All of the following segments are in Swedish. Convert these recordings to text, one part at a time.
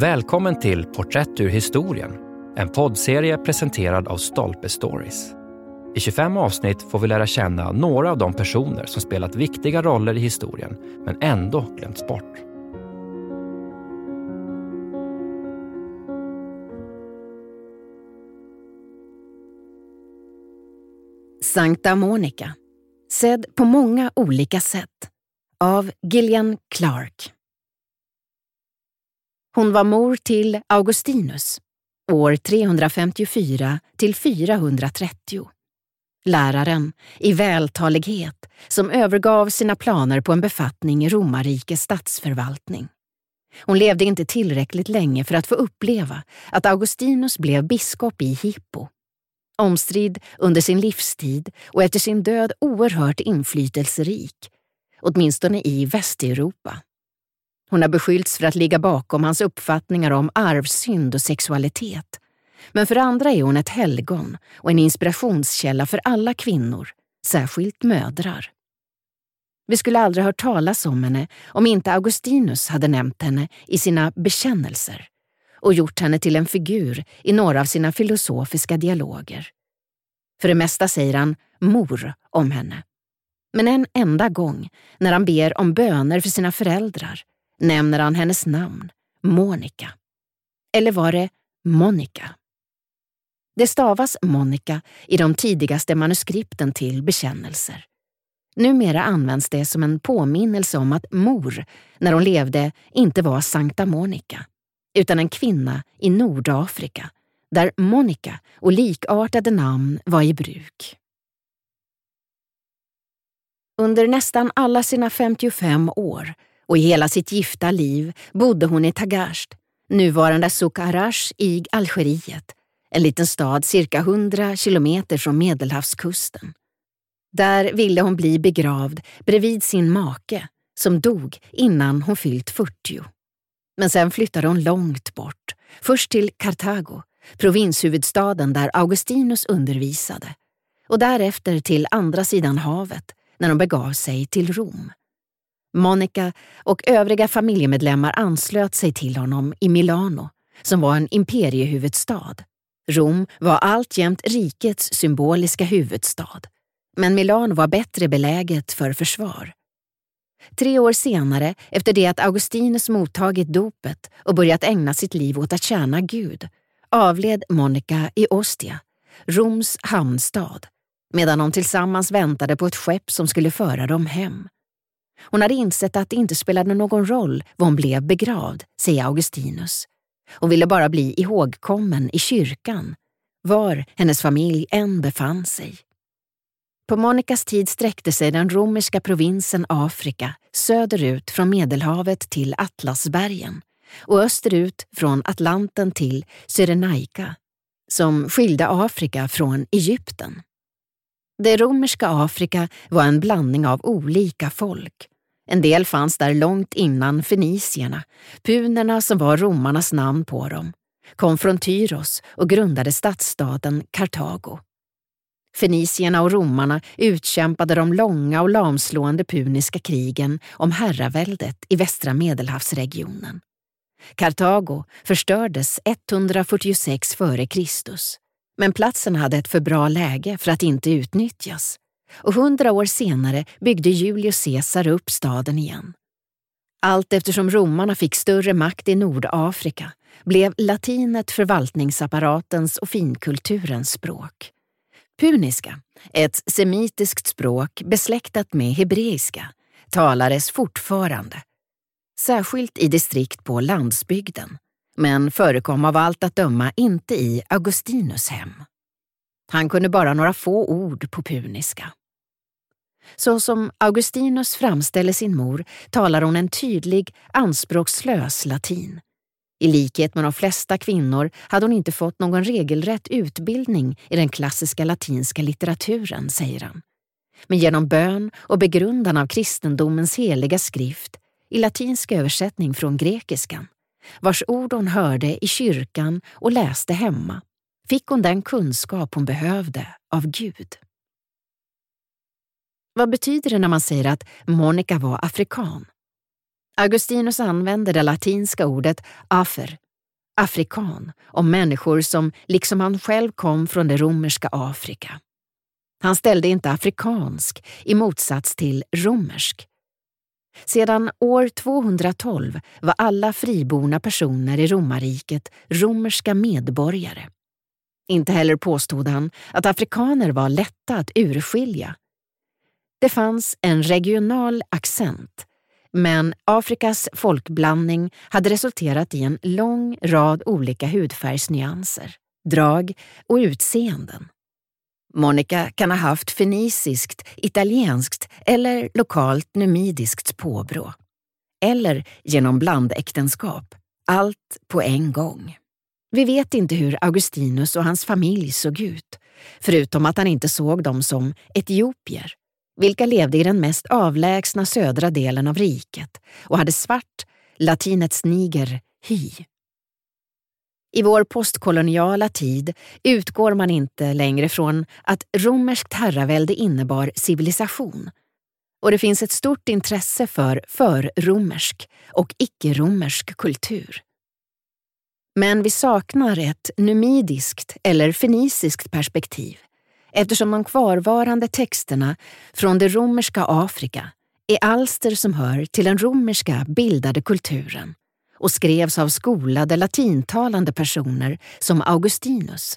Välkommen till Porträtt ur historien, en poddserie presenterad av Stolpe Stories. I 25 avsnitt får vi lära känna några av de personer som spelat viktiga roller i historien, men ändå glömts bort. Sankta Monica, sedd på många olika sätt, av Gillian Clark. Hon var mor till Augustinus, år 354 till 430. Läraren i vältalighet som övergav sina planer på en befattning i romarrikets statsförvaltning. Hon levde inte tillräckligt länge för att få uppleva att Augustinus blev biskop i Hippo. Omstridd under sin livstid och efter sin död oerhört inflytelserik, åtminstone i Västeuropa. Hon har beskyllts för att ligga bakom hans uppfattningar om arvsynd och sexualitet. Men för andra är hon ett helgon och en inspirationskälla för alla kvinnor, särskilt mödrar. Vi skulle aldrig hört talas om henne om inte Augustinus hade nämnt henne i sina bekännelser och gjort henne till en figur i några av sina filosofiska dialoger. För det mesta säger han mor om henne. Men en enda gång, när han ber om böner för sina föräldrar, nämner han hennes namn, Monica. Eller var det Monica? Det stavas Monica i de tidigaste manuskripten till bekännelser. Numera används det som en påminnelse om att mor, när hon levde, inte var Sankta Monica, utan en kvinna i Nordafrika, där Monica och likartade namn var i bruk. Under nästan alla sina 55 år och i hela sitt gifta liv bodde hon i Tagasht, nuvarande Sukarash i Algeriet, en liten stad cirka 100 kilometer från Medelhavskusten. Där ville hon bli begravd bredvid sin make, som dog innan hon fyllt 40. Men sen flyttade hon långt bort, först till Kartago, provinshuvudstaden där Augustinus undervisade, och därefter till andra sidan havet när de begav sig till Rom. Monica och övriga familjemedlemmar anslöt sig till honom i Milano, som var en imperiehuvudstad. Rom var alltjämt rikets symboliska huvudstad, men Milano var bättre beläget för försvar. Tre år senare, efter det att Augustinus mottagit dopet och börjat ägna sitt liv åt att tjäna Gud, avled Monica i Ostia, Roms hamnstad, medan de tillsammans väntade på ett skepp som skulle föra dem hem. Hon hade insett att det inte spelade någon roll var hon blev begravd, säger Augustinus. Hon ville bara bli ihågkommen i kyrkan, var hennes familj än befann sig. På Monikas tid sträckte sig den romerska provinsen Afrika söderut från Medelhavet till Atlasbergen och österut från Atlanten till Cyrenaika, som skilde Afrika från Egypten. Det romerska Afrika var en blandning av olika folk. En del fanns där långt innan fenicierna, punerna som var romarnas namn på dem, kom från Tyros och grundade stadsstaden Kartago. Fenicierna och romarna utkämpade de långa och lamslående puniska krigen om herraväldet i västra Medelhavsregionen. Kartago förstördes 146 f.Kr. Men platsen hade ett för bra läge för att inte utnyttjas och hundra år senare byggde Julius Caesar upp staden igen. Allt eftersom romarna fick större makt i Nordafrika blev latinet förvaltningsapparatens och finkulturens språk. Puniska, ett semitiskt språk besläktat med hebreiska, talades fortfarande. Särskilt i distrikt på landsbygden, men förekom av allt att döma inte i Augustinus hem. Han kunde bara några få ord på puniska. Så som Augustinus framställer sin mor talar hon en tydlig, anspråkslös latin. I likhet med de flesta kvinnor hade hon inte fått någon regelrätt utbildning i den klassiska latinska litteraturen, säger han. Men genom bön och begrundan av kristendomens heliga skrift i latinsk översättning från grekiskan, vars ord hon hörde i kyrkan och läste hemma, fick hon den kunskap hon behövde av Gud. Vad betyder det när man säger att Monica var afrikan? Augustinus använder det latinska ordet afer afrikan, om människor som liksom han själv kom från det romerska Afrika. Han ställde inte afrikansk i motsats till romersk. Sedan år 212 var alla friborna personer i romarriket romerska medborgare. Inte heller påstod han att afrikaner var lätta att urskilja. Det fanns en regional accent, men Afrikas folkblandning hade resulterat i en lång rad olika hudfärgsnyanser, drag och utseenden. Monica kan ha haft fenisiskt, italienskt eller lokalt numidiskt påbrå. Eller genom blandäktenskap. Allt på en gång. Vi vet inte hur Augustinus och hans familj såg ut, förutom att han inte såg dem som etiopier, vilka levde i den mest avlägsna södra delen av riket och hade svart, latinets niger, hy. I vår postkoloniala tid utgår man inte längre från att romerskt herravälde innebar civilisation. Och det finns ett stort intresse för förromersk och icke-romersk kultur. Men vi saknar ett numidiskt eller fenisiskt perspektiv eftersom de kvarvarande texterna från det romerska Afrika är alster som hör till den romerska bildade kulturen och skrevs av skolade latintalande personer som Augustinus.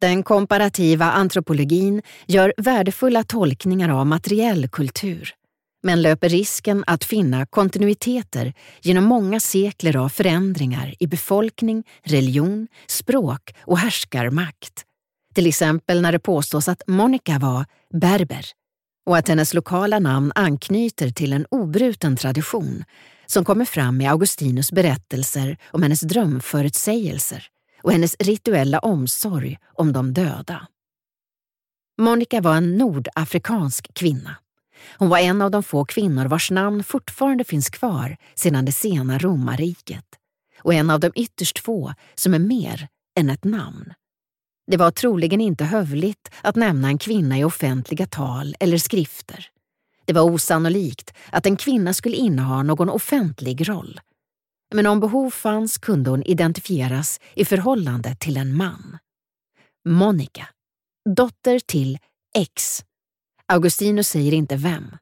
Den komparativa antropologin gör värdefulla tolkningar av materiell kultur men löper risken att finna kontinuiteter genom många sekler av förändringar i befolkning, religion, språk och härskarmakt. Till exempel när det påstås att Monica var berber och att hennes lokala namn anknyter till en obruten tradition som kommer fram i Augustinus berättelser om hennes drömförutsägelser och hennes rituella omsorg om de döda. Monica var en nordafrikansk kvinna. Hon var en av de få kvinnor vars namn fortfarande finns kvar sedan det sena romarriket och en av de ytterst få som är mer än ett namn. Det var troligen inte hövligt att nämna en kvinna i offentliga tal eller skrifter. Det var osannolikt att en kvinna skulle inneha någon offentlig roll. Men om behov fanns kunde hon identifieras i förhållande till en man. Monica, dotter till X. Augustinus säger inte vem.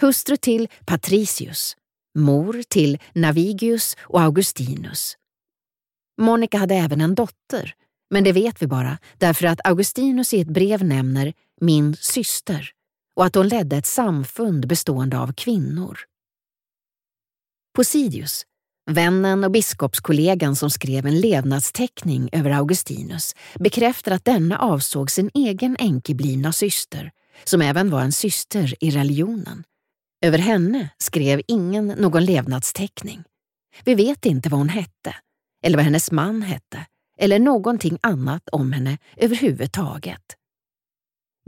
Hustru till Patricius, mor till Navigius och Augustinus. Monica hade även en dotter, men det vet vi bara därför att Augustinus i ett brev nämner min syster och att hon ledde ett samfund bestående av kvinnor. Posidius, vännen och biskopskollegan som skrev en levnadsteckning över Augustinus, bekräftar att denna avsåg sin egen enkeblivna syster, som även var en syster i religionen. Över henne skrev ingen någon levnadsteckning. Vi vet inte vad hon hette, eller vad hennes man hette, eller någonting annat om henne överhuvudtaget.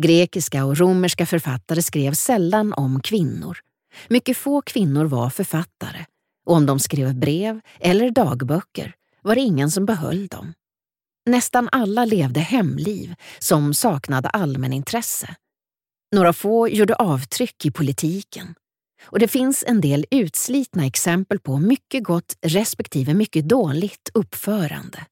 Grekiska och romerska författare skrev sällan om kvinnor. Mycket få kvinnor var författare och om de skrev brev eller dagböcker var det ingen som behöll dem. Nästan alla levde hemliv som saknade allmänintresse. Några få gjorde avtryck i politiken. Och det finns en del utslitna exempel på mycket gott respektive mycket dåligt uppförande.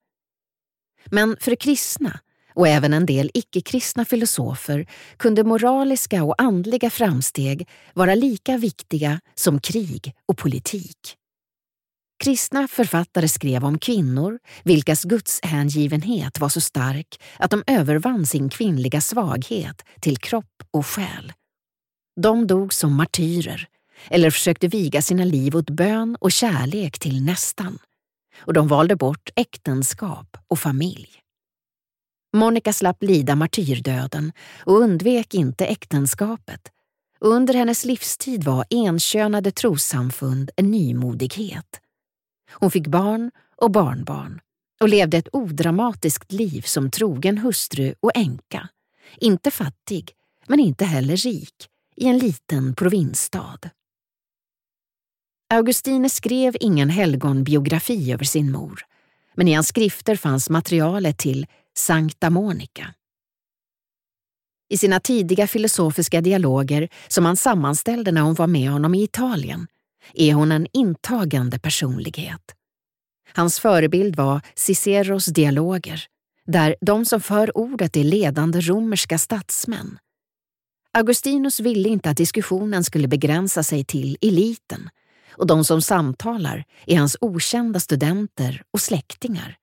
Men för kristna och även en del icke-kristna filosofer kunde moraliska och andliga framsteg vara lika viktiga som krig och politik. Kristna författare skrev om kvinnor vilkas gudshängivenhet var så stark att de övervann sin kvinnliga svaghet till kropp och själ. De dog som martyrer eller försökte viga sina liv åt bön och kärlek till nästan. Och de valde bort äktenskap och familj. Monica slapp lida martyrdöden och undvek inte äktenskapet. Under hennes livstid var enkönade trossamfund en nymodighet. Hon fick barn och barnbarn och levde ett odramatiskt liv som trogen hustru och änka. Inte fattig, men inte heller rik, i en liten provinsstad. Augustine skrev ingen helgonbiografi över sin mor, men i hans skrifter fanns materialet till Sankta Monica. I sina tidiga filosofiska dialoger som han sammanställde när hon var med honom i Italien är hon en intagande personlighet. Hans förebild var Ciceros dialoger, där de som för ordet är ledande romerska statsmän. Augustinus ville inte att diskussionen skulle begränsa sig till eliten och de som samtalar är hans okända studenter och släktingar,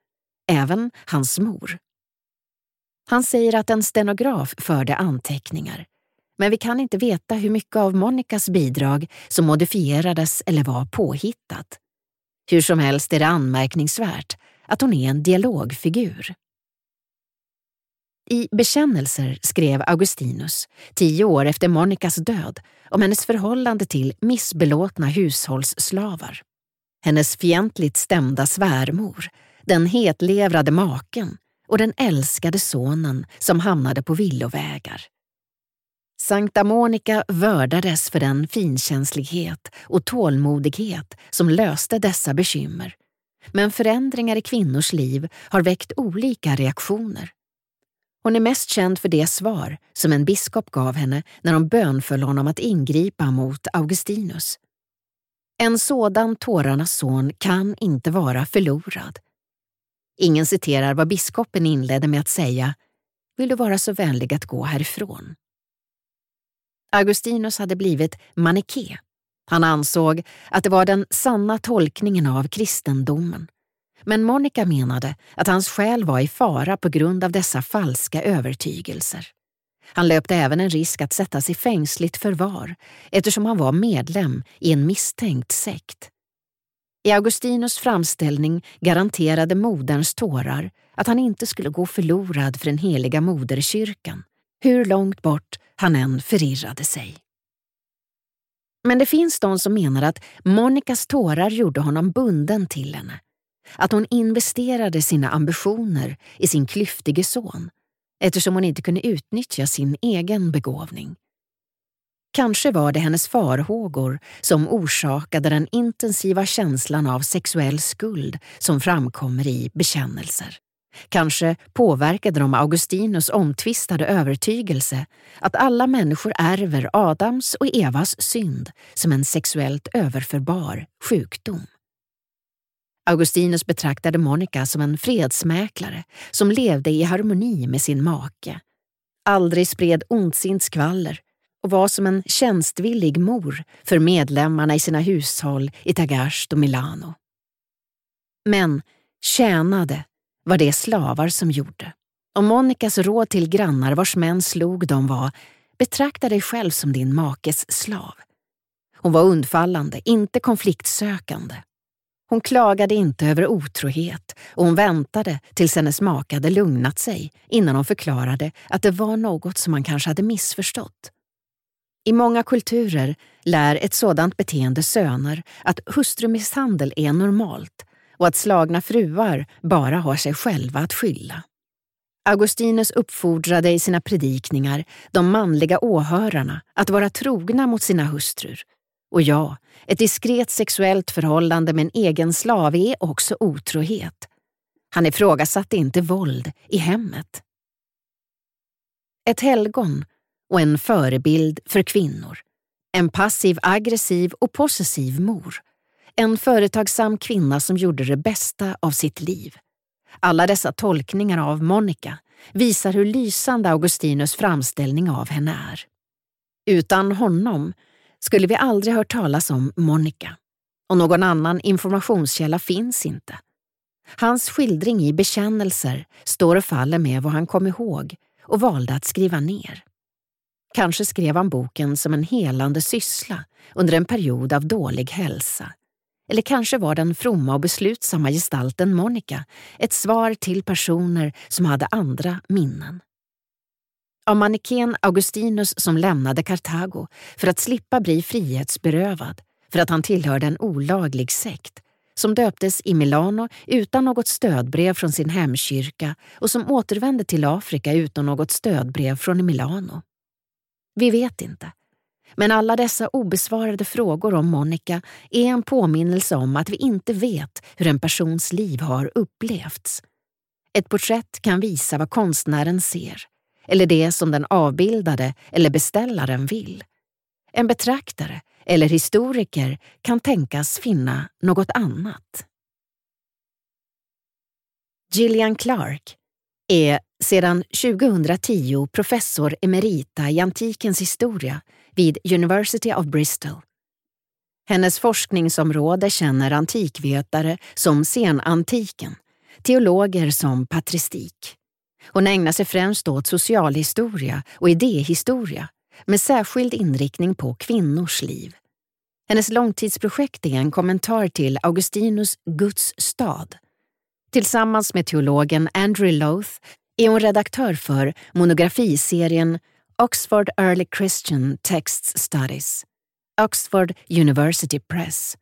även hans mor. Han säger att en stenograf förde anteckningar, men vi kan inte veta hur mycket av Monikas bidrag som modifierades eller var påhittat. Hur som helst är det anmärkningsvärt att hon är en dialogfigur. I Bekännelser skrev Augustinus, tio år efter Monikas död, om hennes förhållande till missbelåtna hushållsslavar. Hennes fientligt stämda svärmor, den hetlevrade maken och den älskade sonen som hamnade på villovägar. Sankta Monica vördades för den finkänslighet och tålmodighet som löste dessa bekymmer. Men förändringar i kvinnors liv har väckt olika reaktioner. Hon är mest känd för det svar som en biskop gav henne när hon bönföll honom att ingripa mot Augustinus. En sådan tårarnas son kan inte vara förlorad. Ingen citerar vad biskopen inledde med att säga Vill du vara så vänlig att gå härifrån? Augustinus hade blivit maniké. Han ansåg att det var den sanna tolkningen av kristendomen. Men Monica menade att hans själ var i fara på grund av dessa falska övertygelser. Han löpte även en risk att sättas i fängsligt förvar eftersom han var medlem i en misstänkt sekt. I Augustinus framställning garanterade moderns tårar att han inte skulle gå förlorad för den heliga moderkyrkan, hur långt bort han än förirrade sig. Men det finns de som menar att Monikas tårar gjorde honom bunden till henne. Att hon investerade sina ambitioner i sin klyftige son eftersom hon inte kunde utnyttja sin egen begåvning. Kanske var det hennes farhågor som orsakade den intensiva känslan av sexuell skuld som framkommer i bekännelser. Kanske påverkade de Augustinus omtvistade övertygelse att alla människor ärver Adams och Evas synd som en sexuellt överförbar sjukdom. Augustinus betraktade Monica som en fredsmäklare som levde i harmoni med sin make. Aldrig spred ondsint skvaller och var som en tjänstvillig mor för medlemmarna i sina hushåll i Tagaste och Milano. Men tjänade var det slavar som gjorde. Och Monicas råd till grannar vars män slog dem var betrakta dig själv som din makes slav. Hon var undfallande, inte konfliktsökande. Hon klagade inte över otrohet och hon väntade tills hennes make hade lugnat sig innan hon förklarade att det var något som man kanske hade missförstått. I många kulturer lär ett sådant beteende söner att hustrumisshandel är normalt och att slagna fruar bara har sig själva att skylla. Augustinus uppfordrade i sina predikningar de manliga åhörarna att vara trogna mot sina hustrur. Och ja, ett diskret sexuellt förhållande med en egen slav är också otrohet. Han ifrågasatte inte våld i hemmet. Ett helgon och en förebild för kvinnor. En passiv aggressiv och possessiv mor. En företagsam kvinna som gjorde det bästa av sitt liv. Alla dessa tolkningar av Monica visar hur lysande Augustinus framställning av henne är. Utan honom skulle vi aldrig hört talas om Monica och någon annan informationskälla finns inte. Hans skildring i Bekännelser står och faller med vad han kom ihåg och valde att skriva ner. Kanske skrev han boken som en helande syssla under en period av dålig hälsa. Eller kanske var den fromma och beslutsamma gestalten Monica ett svar till personer som hade andra minnen. Av mannequin Augustinus som lämnade Kartago för att slippa bli frihetsberövad för att han tillhörde en olaglig sekt som döptes i Milano utan något stödbrev från sin hemkyrka och som återvände till Afrika utan något stödbrev från Milano. Vi vet inte. Men alla dessa obesvarade frågor om Monica är en påminnelse om att vi inte vet hur en persons liv har upplevts. Ett porträtt kan visa vad konstnären ser, eller det som den avbildade eller beställaren vill. En betraktare eller historiker kan tänkas finna något annat. Gillian Clark, är sedan 2010 professor emerita i antikens historia vid University of Bristol. Hennes forskningsområde känner antikvetare som senantiken, teologer som patristik. Hon ägnar sig främst åt socialhistoria och idéhistoria med särskild inriktning på kvinnors liv. Hennes långtidsprojekt är en kommentar till Augustinus Guds stad. Tillsammans med teologen Andrew Loth är hon redaktör för monografiserien Oxford Early Christian Text Studies, Oxford University Press.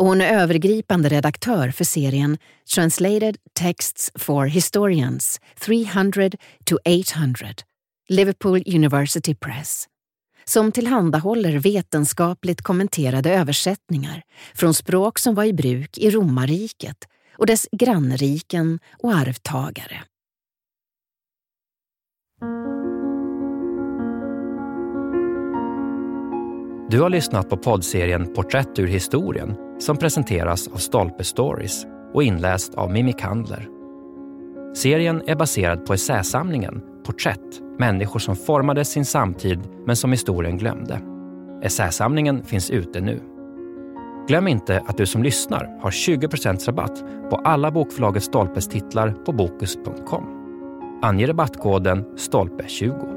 Och hon är övergripande redaktör för serien Translated Texts for Historians 300 to 800, Liverpool University Press som tillhandahåller vetenskapligt kommenterade översättningar från språk som var i bruk i romarriket och dess grannriken och arvtagare. Du har lyssnat på poddserien Porträtt ur historien som presenteras av Stolpe Stories och inläst av Mimmi Kandler. Serien är baserad på essäsamlingen Porträtt, människor som formade sin samtid men som historien glömde. Essäsamlingen finns ute nu. Glöm inte att du som lyssnar har 20% rabatt på alla bokförlaget Stolpes titlar på Bokus.com. Ange rabattkoden STOLPE20.